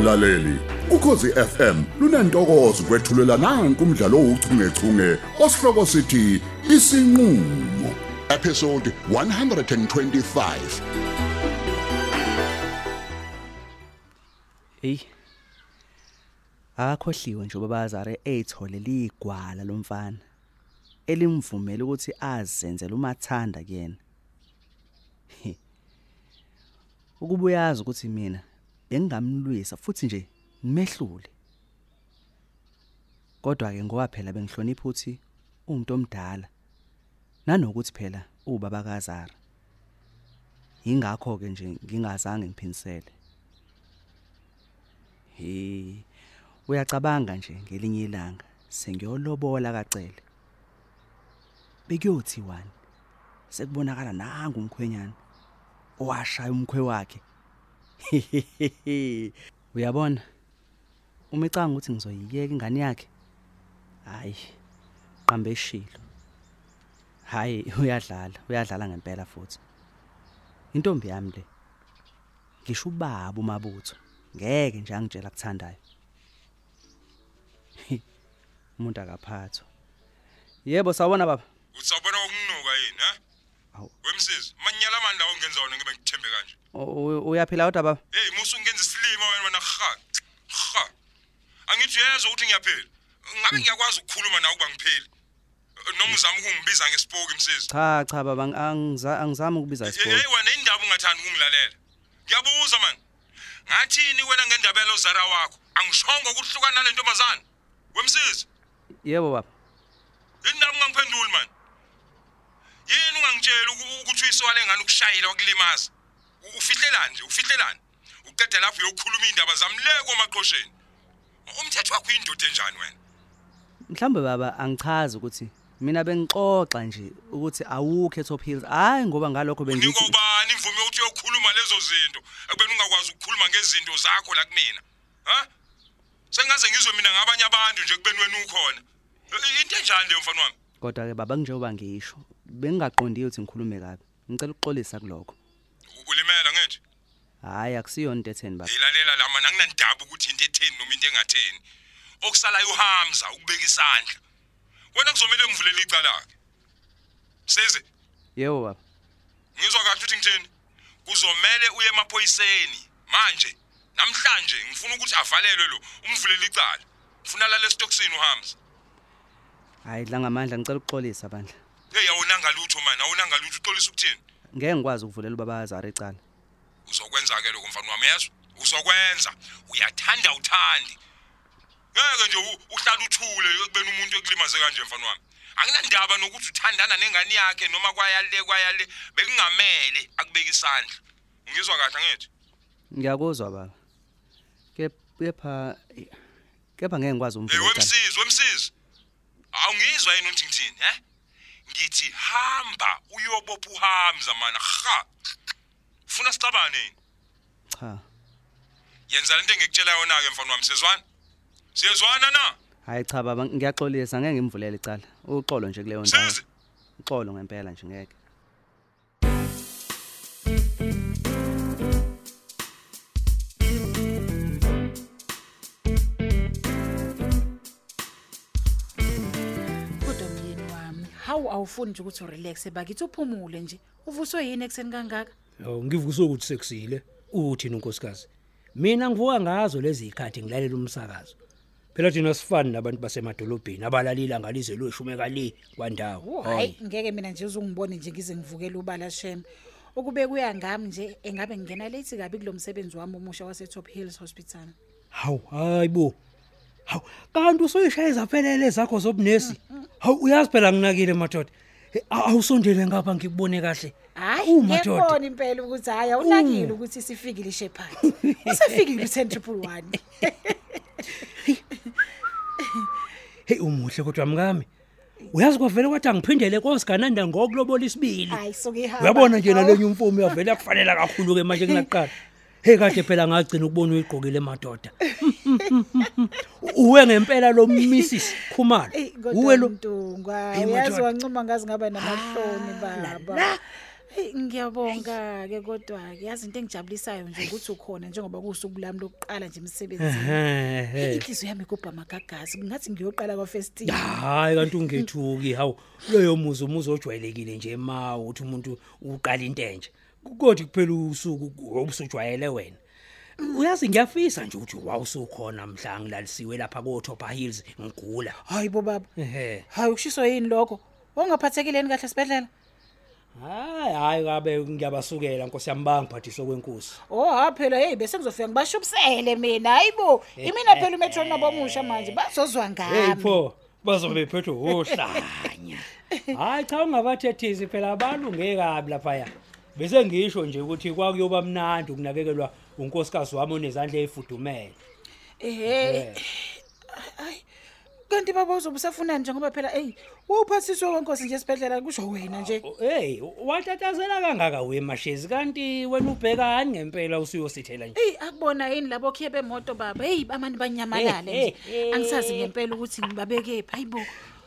mlaleli ukhosi FM lunantokozo kwethulela nanku umdlalo ouchungechunge osihloko sithi isinqulo episode 125 Hey. Akhohliwe nje ubabazare eyithole ligwala lomfana. Elimvumela ukuthi azenzele umathanda kuyena. Ukubuyaza ukuthi mina bengingamlwisa futhi nje nimehlule. Kodwa ke ngoba phela bengihlonipha ukuthi umuntu omdala nanokuthi phela ubaba kaZara. Ingakho ke nje ngingazange ngiphindisele. Hey. Uyacabanga nje ngelinye ilanga sengiyolobola kacele. Bekuyothi wani? Sekubonakala nanga umkhwenyana owashaya umkhwe wakhe. Uyabona? Uma ecanga ukuthi ngizoyiyeka ingane yakhe. Hayi. Qambe eshilo. Hayi uyadlala, uyadlala ngempela futhi. Intombi yami le. Ngisho ubaba umabutho. Ngeke nje angitshela kuthandayo. Umuntu akaphathwa. Yebo sawubona baba. Utsabona ukunuka yini, ha? Awu. Wemsisi, manyala amandla ongenza wona ngibe ngithembe kanje. U- u- Uyaphila kodwa baba? Hey, musu ungenza isilima wena wena kha. Kha. Angithi uyezwa ukuthi ngiyaphila. Ngabe ngiyakwazi ukukhuluma nawe kuba ngipheli. Noma uzama ukungibiza ngesipoki msisi. Cha cha baba ang- angiza- angizami ukubiza Hey isikole. wena indaba ungathandi ukungilalela. Ngiyabuza man. Ngathini wena ngendaba yalozara wakho? Angishongo ukuthi hlukana nale ntombazana. Wemsisi, Yebo baba. indaba ungangiphenduli man. Yini ungangitshela uku- ukuthi uyiswale ngani ukushayela wakulimaza? U- Ufihlelani nje, ufihlelani? Uqeda lapho uyokhuluma indaba zami le komaqhosheni. Umthetho wakho uyindoda enjani wena? Mhlambe baba angichazi ukuthi mina bengixoxa nje ukuthi awukho eTop Hills. Hayi ngoba ngalokho Unika bengithi ubani imvume yokuthi uyokhuluma lezo zinto ekubeni ungakwazi ukukhuluma ngezinto zakho la kumina. Ha? Sengaze ngizwe mina ngabanye abantu nje kubeni wena ukhona. I- Into enjani leyo mfana wami? kodwa ke baba njengoba ngisho bengingaqondile ukuthi ngikhulume kabi. Ngicela ukuxolisa kuloko. U- Ulimela ngithi. Hayi akusiyona into etheni baba. Ngilalela la mana anginandaba ukuthi into etheni noma into engatheni. Okusalayo uhamza ukubeka isandla. Wena kuzomela ngivulela icala lakhe. Seze, Yebo baba. ngizwa kahle ukuthi ngithini? Kuzomela uye emaphoyiseni manje. Namhlanje ngifuna ukuthi avalelwe lo umvulela icala. Ufuna la lesitoksini uhamza. Hayi dla ngamandla ngicela ukuxolisa bandla. Hey awunanga lutho man, awunanga lutho uxolisa ukuthini? Ngeke ngikwazi ukuvulela ubaba Azara icala. Uzokwenza ke lokho mfana wami yezwa? Uzokwenza. Uyathanda uthandi. Ngeke nje u- uhlala uthule ekubeni umuntu ekulimaze kanje mfana wami. Anginandaba nokuthi uthandana nengane yakhe noma kwayale kwayale bekungamele akubeka isandla. Ngizwa kahle ngithi. Ngiyakuzwa baba. Kep- Kepha kepha ngeke ngikwazi Hey umvulela icala. wemsizi, wemsizi. Awungizwa yini ukuthi ngithini, he? Ngithi hamba uyobopha uhamza mana ha. Ufuna sicabane yini? Cha. Yenza lento engikutshela yona ke mfana wami, sezwana? Siyezwana na? Hayi cha baba ngiyaxolisa ngeke ngimvulele icala. Uxolo nje kuleyo ndawo. Sizi. Uxolo ngempela nje ngeke. Awufuni nje ukuthi urelaxe bakithi uphumule nje uvuswe yini ekseni kangaka Yho ngivuswe ukuthi sekusile uthini unkosikazi. Mina ngivuka ngazo lezi ikhathi ngilalela umsakazo. Phela thina sifani nabantu basemadolobheni abalalila ngalize lweshume kali kwandawo. hayi ngeke mina nje uzungibone nje ngize ngivukele ubala shem ukube kuya ngami nje engabe ngingena late kabi kulomsebenzi wami omusha wase Top Hills Hospital Hawu hayibo. Hawu kanti usoyishaya zaphelele zakho zobunesi. Hawu uyazi phela nginakile madoda. Eh, aw- Awusondele ngapha ngikubone kahle. hayi Awu, madoda. ngiyabona impela ukuthi hayi awunakile ukuthi sifikile shepherd usefikile u10 triple 1 Hey umuhle kodwa mkami. Uyazi kwavele kwathi angiphindele koSigananda ngokulobola isibili. hayi sokihamba Uyabona nje nalenye umfomi yavela kufanele kakhulu ke manje kunaqala. Hey kade phela ngagcina ukubona uyigqokile madoda. Uwe ngempela lo Mrs Ey Khumalo. Uwe kodwa lo Mtungwa Hey, uyazi madoda. wancuma ngazi ngaba namahloni baba la. Hey ngiyabonga ke kodwa ke yazi into engijabulisayo nje ukuthi ukhona njengoba kusuku lami lokuqala nje emsebenzini. Ehhe. Inhliziyo yami igubha magagazi ngathi ngiyoqala kwaFestina. hayi kanti ungethuki hawu loyo muzi umuzi ojwayelekile nje ma uthi umuntu uqala into entsha kodwa kuphela usuku obusujwayele wena uyazi ngiyafisa nje ukuthi wawusukhona mhla ngilalisiwe lapha ko Top Hills ngigula Hayibo baba. ehe Hayi ushiso yini lokho? Ongaphathekile kahle sibedlela? hayi hayi kabe ngiyabasukela nkosi yami bangiphathiswa kwenkosi Oh ha phela hey bese ngizofika ngibashubisele mina hayibo. Imina phela umetro nabomusha manje bazozwa ngami. hey pho bazobe bephethwe ohlanya hayi cha ungabathethisi phela abantu ngekabi lapha ya bese ngisho nje ukuthi kwakuyoba mnandi ukunakekelwa unkosikazi wami onezandla ezifudumele Ehhe. Ay. Kanti baba uzobusafuna nje ngoba phela hey wawuphathiswa kwenkosi nje esibedlela kusho wena nje. hey watatazela kangaka wemashezi kanti wena ubhekani ngempela usuyosithela nje Hey akubona yini labo khiye bemoto baba. Hey bamani banyamalale nje. Angisazi ngempela ukuthi ngibabeke phi hayibo.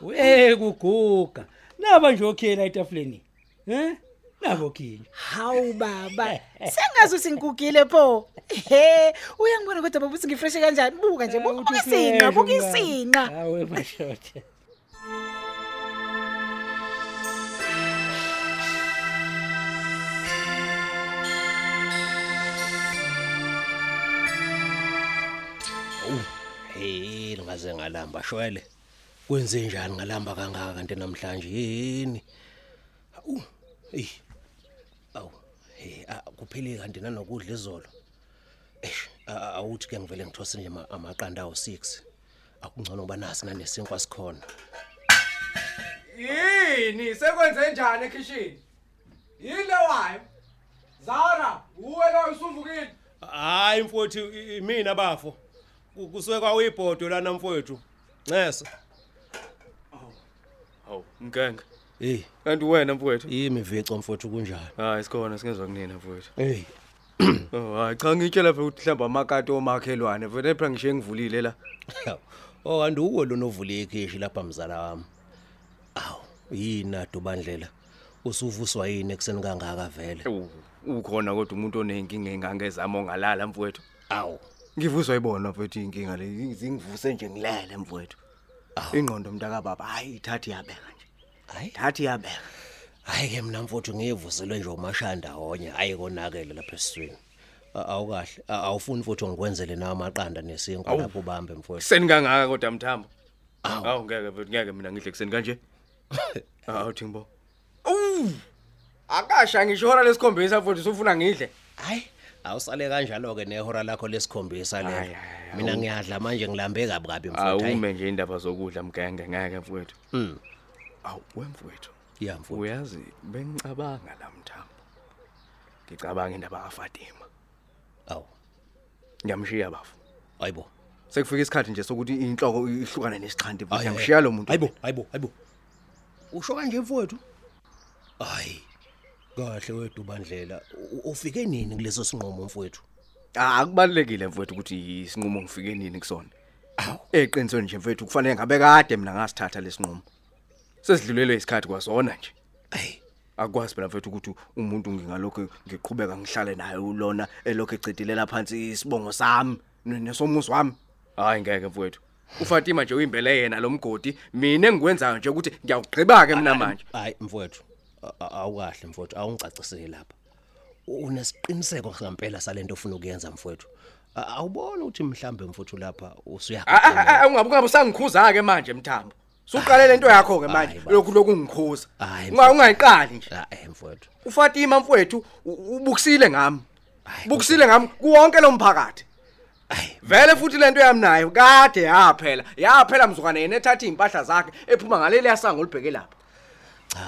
we kuguga naba nje okhiyela etafuleni eh nabo khinye Hawu baba. Sengazi ukuthi ngigugile pho. He uyangibona kodwa baba uthi ngifresh kanjani? Buka nje buka isinqa buka isinqa. hawe mashothe hey lingaze ngalamba shwele kwenze njani ngalamba kangaka kanti namhlanje yini awu hey awu hey kuphele kanti nanokudla izolo eish awuthi ke ngivele ngithose nje ama- amaqanda awu 6 akungcono kuba nasi nanesinkwa sikhona Yini sekwenze njani ekitchen? Yile wayo. Zara, uwe lo usuvukile. hayi mfowethu mina bafo kusuke kwawibhodo lana mfowethu ncesa Hawu, mgenge. Hey Kanti wena mfowethu? imivico mfowethu kunjani Hayi sikhona singezwa kunina mfowethu. hey Oh, hayi cha ngitshela phela ukuthi mhlamba amakati omakhelwane vele phela ngishiye ngivulile la. Oh kanti uwo lo novule ikhishi lapha mzala wami. Aw, yini adubandlela? Usuvuswa yini ekseni kangaka vele? Ukhona kodwa umuntu onenkinga engangezama ongalala mfowethu. Aw, Ngivuzwa ibona mfowethu inkinga le zingivuse nje ngilele mfowethu. Ingqondo mntaka baba hayi ithathi yabeka. Hayi Thathi yabeka. hayi ke mina mfowethu ngivuselwe nje umashanda honye hayi konakele lapha esiswini. A- Awukahle, A- awufuni futhi ngikwenzele nawe amaqanda nesinkwa lapho ubambe mfowethu. Kuseni kangaka kodwa mthambo. Awu. Awu ngeke mfowethu ngeke mina ngidle kuseni kanje. Awu thingbo. Uwu. Akasha ngisho hora lesikhombisa mfowethu usufuna ngidle. Hayi, awusale kanjalo ke nehora lakho lesikhombisa Hayi, lelo. hayi, hayi, Mina awu. ngiyadla manje ngilambe kabi kabi mfowethu. hayi. Awume nje indaba zokudla mgenge ngeke mfowethu. Mm, Awu wemfowethu. ya mfowethu. Uyazi bengicabanga la mthambo. Ngicabanga indaba kaFatima. Aw, Ngiyamshiya bafu. hayibo. Sekufika isikhathi nje sokuthi inhloko ihlukane nesixhanti futhi ngiyamshiya lo muntu. Hayibo, hayibo, hayibo. Usho kanje mfowethu? Hayi. Kahle wethu bandlela. U- Ufike nini kuleso sinqumo mfowethu? Ah, akubalekile mfowethu ukuthi isinqumo ngifike nini kusona. Awu, eqinisweni nje mfowethu kufanele ngabe kade mina ngasithatha lesinqumo. Sesidlulelwe isikhathi kwasona nje. Hey, Akwazi phela mfowethu ukuthi umuntu ngingalokho ngiqhubeka ngihlale naye ulona elokho ecidilela phansi isibongo sami nesomuzi wami. Hayi ngeke mfowethu. uFatima nje uyimbele yena lo mgodi. Mina engikwenzayo nje ukuthi ngiyawugqiba ke mina manje hayi mfowethu. Awukahle mfowethu awungicacisele lapha. Unesiqiniseko ngempela salento ofuna ukuyenza mfowethu. Awubona ukuthi mhlambe mfowethu lapha usuyakhona ungabe ungabe usangikhuza ke manje mthambo. Suqalele into yakho ke Hayi, manje lokhu lokungikhuza Hayi, unga ungayiqali nje. Eh mfowethu. uFatima mfowethu u- ubukisile ngami. Hayi, bukisile ngami kuwonke lo mphakathi. Hayi. Vele futhi lento yami nayo kade yaphela yaphela mzukwane yena ethatha impahla zakhe ephuma ngaleli yasango libheke lapha. Cha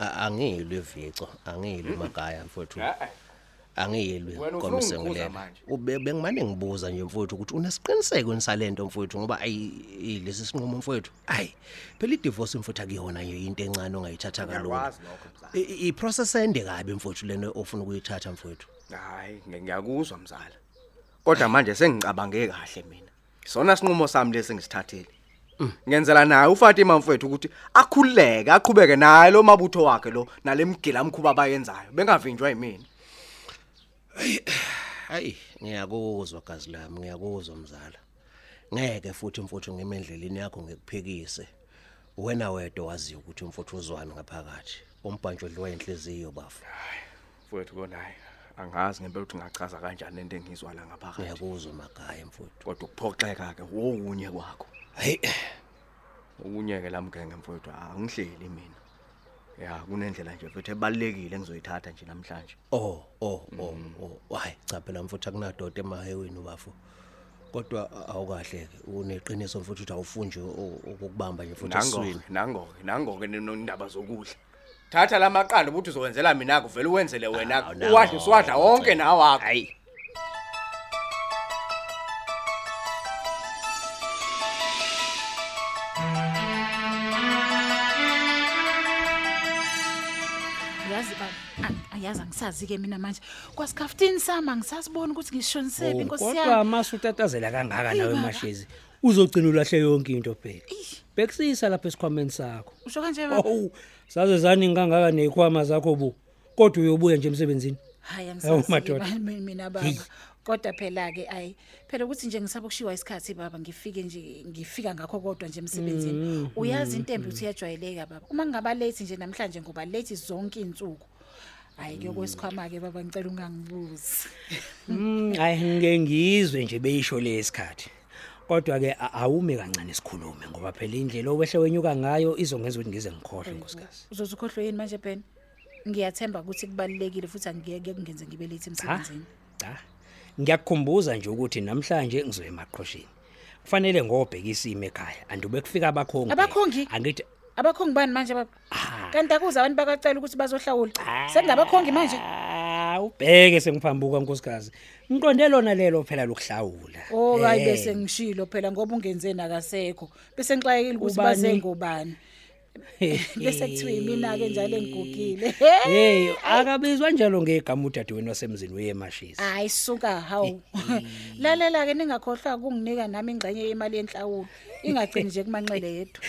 a- angilwi ivico angilwi magaya mfowethu. Angilwi Wena ufuna komise ungikhuza ngilela manje? ube bengimane ngibuza nje mfowethu ukuthi unesiqiniseko nisalento mfowethu ngoba ayi lesi sinqumo mfowethu ayi phela i-divorce mfowethu akuyona nje into encane ongayithatha kalula. Ngiyakwazi lokho, mzala. I- i- i-process ende kabi mfowethu lena ofuna ukuyithatha mfowethu? Hayi ngi- ngiyakuzwa mzala kodwa manje sengicabange kahle mina. Sona sinqumo sami lesi ngisithathile ngenzela naye uFatima mfethu ukuthi akhululeke aqhubeke naye lo mabutho wakhe lo nalemgila mkhuba abayenzayo. Bengavinjwa yimina. Hayi ngiyakuzwa gazi lami ngiyakuzwa mzala. Ngeke futhi mfuthu ngemendleleni yakho ngikuphekise wena wedwa waziyo ukuthi umfuthu uzwani ngaphakathi. Umbhantsho odliwa inhliziyo bafu. Mfethu konaye angazi ngempela ukuthi ngachaza kanjani lento engizwa la ngaphakathi. Ngiyakuzwa magaya mfuthu. Kodwa ukuphoxeka ke wonye kwakho. Hayi. Ukunye ke lamgenge mfethu angihleli mina. Ya kunendlela nje futhi ebalekile engizoyithatha nje namhlanje. Oh oh oh oh. Hayi cha phela mfuthu akunadoda emaheweni ubafu. Kodwa awukahle ke uneqiniso mfuthu ukuthi awufuni nje ukukubamba nje futhi nango eswini nango nango ke nindaba zokudla. Thatha lamaqanda ukuthi uzowenzela mina kuvela uwenzele wena. Awu, nango. uwadla siwadla wonke nawakho. Hayi. Yazi baba a- ayazi angisazi ke mina manje. Kwasikhaftini sami angisasiboni ukuthi ngishonisephi inkosi kodwa yami. mase utatazela kangaka Eyi, nawe baba. mashezi? Uzogcina ulahle yonke into phela. Bekisisa lapha esikhwameni sakho. Usho kanje baba? Oh saze zaningi kangaka nezikhwama zakho bu kodwa uyobuya nje emsebenzini? Hayi Hawu, angisazi madoda. mina baba. Kodwa phela ke ayi phela ukuthi nje ngisaba kushiwa isikhathi baba ngifike nje ngifika ngakho kodwa nje emsebenzini. Uyazi intembi ukuthi iyajwayeleka baba. Uma ngingaba late nje namhlanje ngoba late zonke izinsuku hayi ke kwesikhwama ke baba ngicela ungangibuzi. Mm, hayi ngeke ngizwe nje beyisho lesikhathi kodwa ke a- awume kancane sikhulume ngoba phela indlela owehle wenyuka ngayo izongenza ukuthi ngize ngikhohle nkosikazi. uzoze ukhohlwe yini manje Ben? Ngiyathemba ukuthi kubalekile futhi angiyeke kungenze ngibe late cha emsebenzini. cha. Ngiyakukhumbuza nje ukuthi namhlanje ngizoya emaqhosheni kufanele ngobhekisa ime ekhaya andube kufika abakhongi. Abakhongi? angithi abakhongi bani manje? Baba kanti akuze abantu bakacela ukuthi bazohlawula? Sengabakhongi manje? Ah, ubheke sengiphambuka nkosikazi. Ngiqonde lona lelo phela lokuhlawula. Oh hayi Eh, bese ngishilo phela ngoba ungenzeni akasekho bese ngixayekile ukuthi Ubani? baze ngobani. bese kuthiwa imina ke njalo engigugile. Hey akabizwa njalo ngegama udadewenu wasemzini uyemashisa hayi suka hawu. Lalela ke ningakhohlwa kunginika nami ingxenye yemali yenhlawulo. Ingagcini nje kumanxele yedwa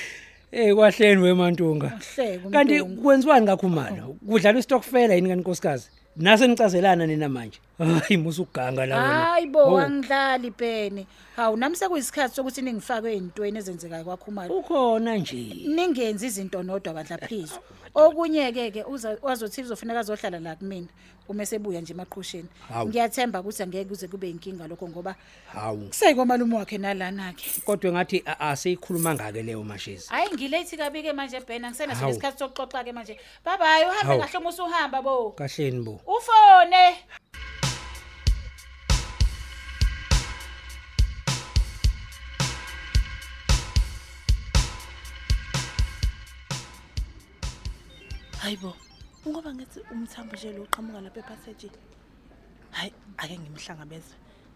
hey kwahleni wemantunga. Hleke kanti umntungu. kwenziwani kakhumana kudlala istokfela yini kanikoskazi nase nicazelana nina manje. Hayi musu uganga la wena. Hayi bo Oh, angidlali ibhene hawu nami sekuyisikhathi sokuthi ningifake ezintweni ezenzekayo kwakhumalo. Ukhona nje. Ningenzi izinto nodwa bandla please okunye ke ke uza- wazothi uzofuneka azohlala la kumina uma sebuya nje emaqhusheni. Hawu. ngiyathemba ukuthi angeke kuze kube inkinga lokho ngoba hawu. kuseyiko malume wakhe nalana ke kodwa ngathi a- asiyikhuluma ngake leyo mashezi hayi ngilate kabi ke manje Ben angisenaso Hawu. lesikhathi sokuxoxa ke manje. Bye bye uhambe Hawu. kahle uma usuhamba bo. Kahleni bo. Ufone. Hayibo. Ngoba ngithi umthambo nje lo uqhamuka lapha epassage hayi ake ngimhlangabeze.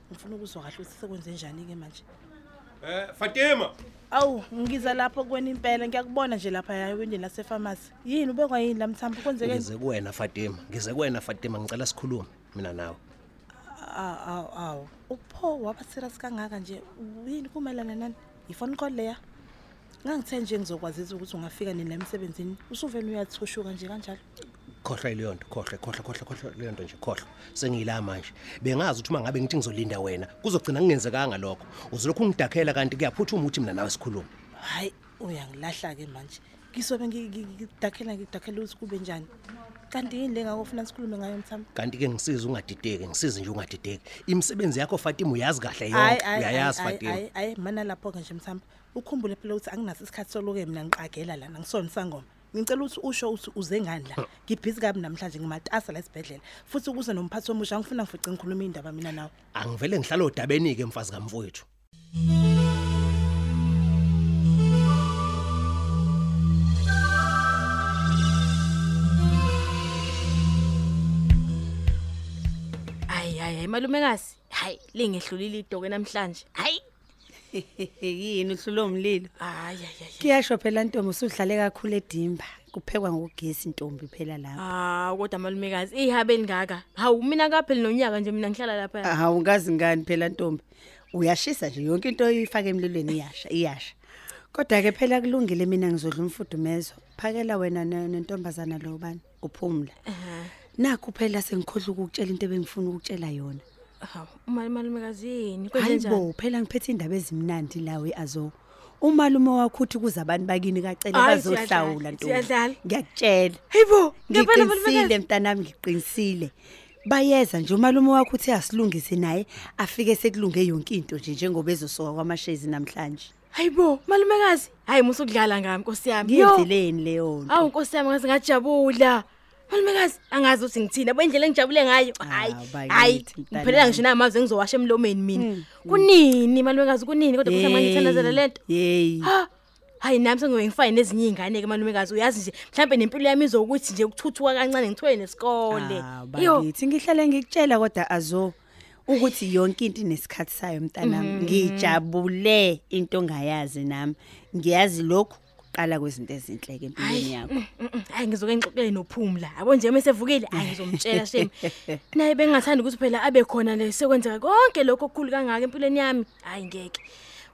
Ngifuna ukuzwa kahle ukuthi sekwenze njani ke manje? Eh Fatima, awu ngiza lapho kuwena impela. Ngiyakubona nje lapha yayo windini lasefamasi yini ubekwa yini la mthambo? Kwenzeke ngize kuwena Fatima. Ngize kuwena Fatima. Ngicela sikhulume mina nawe. Awu awu awu. Upho waba serious kangaka nje? Yini kumelana nani? Ifone call leya? Ngangithe nje ngizokwazisa ukuthi ungafika nini la emsebenzini. Usuvele uyathushuka nje kanjalo. Khohlwa leyo nto khohlwa khohlwa khohlwa khohlwa leyo nto nje khohlwa sengiyila manje. Bengazi ukuthi uma ngabe ngithi ngizolinda wena kuzogcina kungenzekanga lokho. Uzolokhu ungidakhela kanti kuyaphuthuma ukuthi mina nawe sikhulume. Hayi uyangilahla ke manje. Ngisobe ngi- ngi- ngidakhela ngidakhela ukuthi kube njani. Kanti yini le ngakofuna sikhulume ngayo mthambo kanti ke ngisiza ungadideki ngisize nje ungadideki. Imisebenzi yakho Fatima uyazi kahle Hayi, yonke hayi, uyayazi hayi, Fatima. hayi hayi mana lapho ke nje mthambo ukhumbule phela ukuthi anginaso isikhathi soloke mina ngiqagela lana ngisona sangoma ngicela ukuthi usho ukuthi uze ngani la. Ngibhizi kabi namhlanje ngimatasa la esibhedlela. Futhi ukuze nomphathi omusha ngifuna ngifice ngikhuluma indaba mina nawe. Angivele ngihlala odabeni ke mfazi kamfowethu. hayi hayi hayi malumekazi hayi lingehlulile idokwe namhlanje. Hayi. Yini uhlulo umlilo? Hayi hayi hayi. kuyasho phela ntombi usudlale kakhulu edimba. Kuphekwa ngogesi intombi phela lapha. Ah kodwa malumekazi ihabe lingaka hawu mina kaphela nonyaka nje mina ngihlala lapha. Awungazi ngani phela ntombi. Uyashisa nje yonke into oyifaka emlilweni iyasha iyasha. Kodwa ke phela kulungile mina ngizodla umfudumezo. Phakela wena ne- nentombazana lo bani? Uphumla. Nakho phela sengikhohle ukukutshela into ebengifuna ukukutshela yona. Hawu, uma malumekazi yini? Kwenze njani? Hayibo, phela ngiphethe indaba ezimnandi lawe azo. Umalume wakho uthi kuza abantu bakini kacela Hayi, bazohlawula siyadlala, ntombi. siyadlala. Ngiyakutshela. Hayibo, ngempela Ngiqinisile malumekazi. mntanami ngiqinisile. Bayeza nje umalume wakho uthi asilungise naye afike sekulunge yonke into nje njengoba ezosoka kwamashezi namhlanje. Hayibo, malumekazi. Hayi musukudlala ngami Nkosi yami. Yo. Ngiyenzileni leyo nto? Awu Nkosi yami ngaze ngajabula. Malumekazi, angazi ukuthi ngithina bendlela engijabule ngayo. Hayi. bakithi, Hayi, mntanami. ngiphelela ngisho namazwi engizowasha emlomeni mina. Kunini malumekazi kunini kodwa futhi mangithandazela lento. Hey. Ha. Hayi nami sengiyobe ngifane nezinye izingane ke malumekazi uyazi nje mhlambe nempilo yami izokuthi nje ukuthuthuka kancane ngithole nesikole. Ah, bakithi ngihlale ngikutshela kodwa azo ukuthi yonke into inesikhathi sayo mntanami ngijabule into ongayazi nami ngiyazi lokhu kuqala kwezinto ezinhle ke empilweni yakho Mm, mm, Hayi ngizoke ngixoxele nophumla. Yabo nje mesevukile hayi ngizomtshela shame. Naye bengathanda ukuthi phela abe khona le sekwenzeka konke lokho okukhulu kangaka empilweni yami. Hayi ngeke.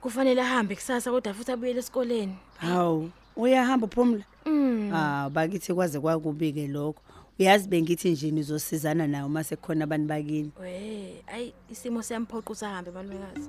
Kufanele ahambe kusasa kodwa futhi abuyele esikoleni. hawu uyahamba phumla Mm. ah bakithi kwaze kwakubi ke lokho uyazi bengithi nje nizosizana nawo mase khona abantu bakini We, ayi isimo siyamphoqa usahambe malumekazi.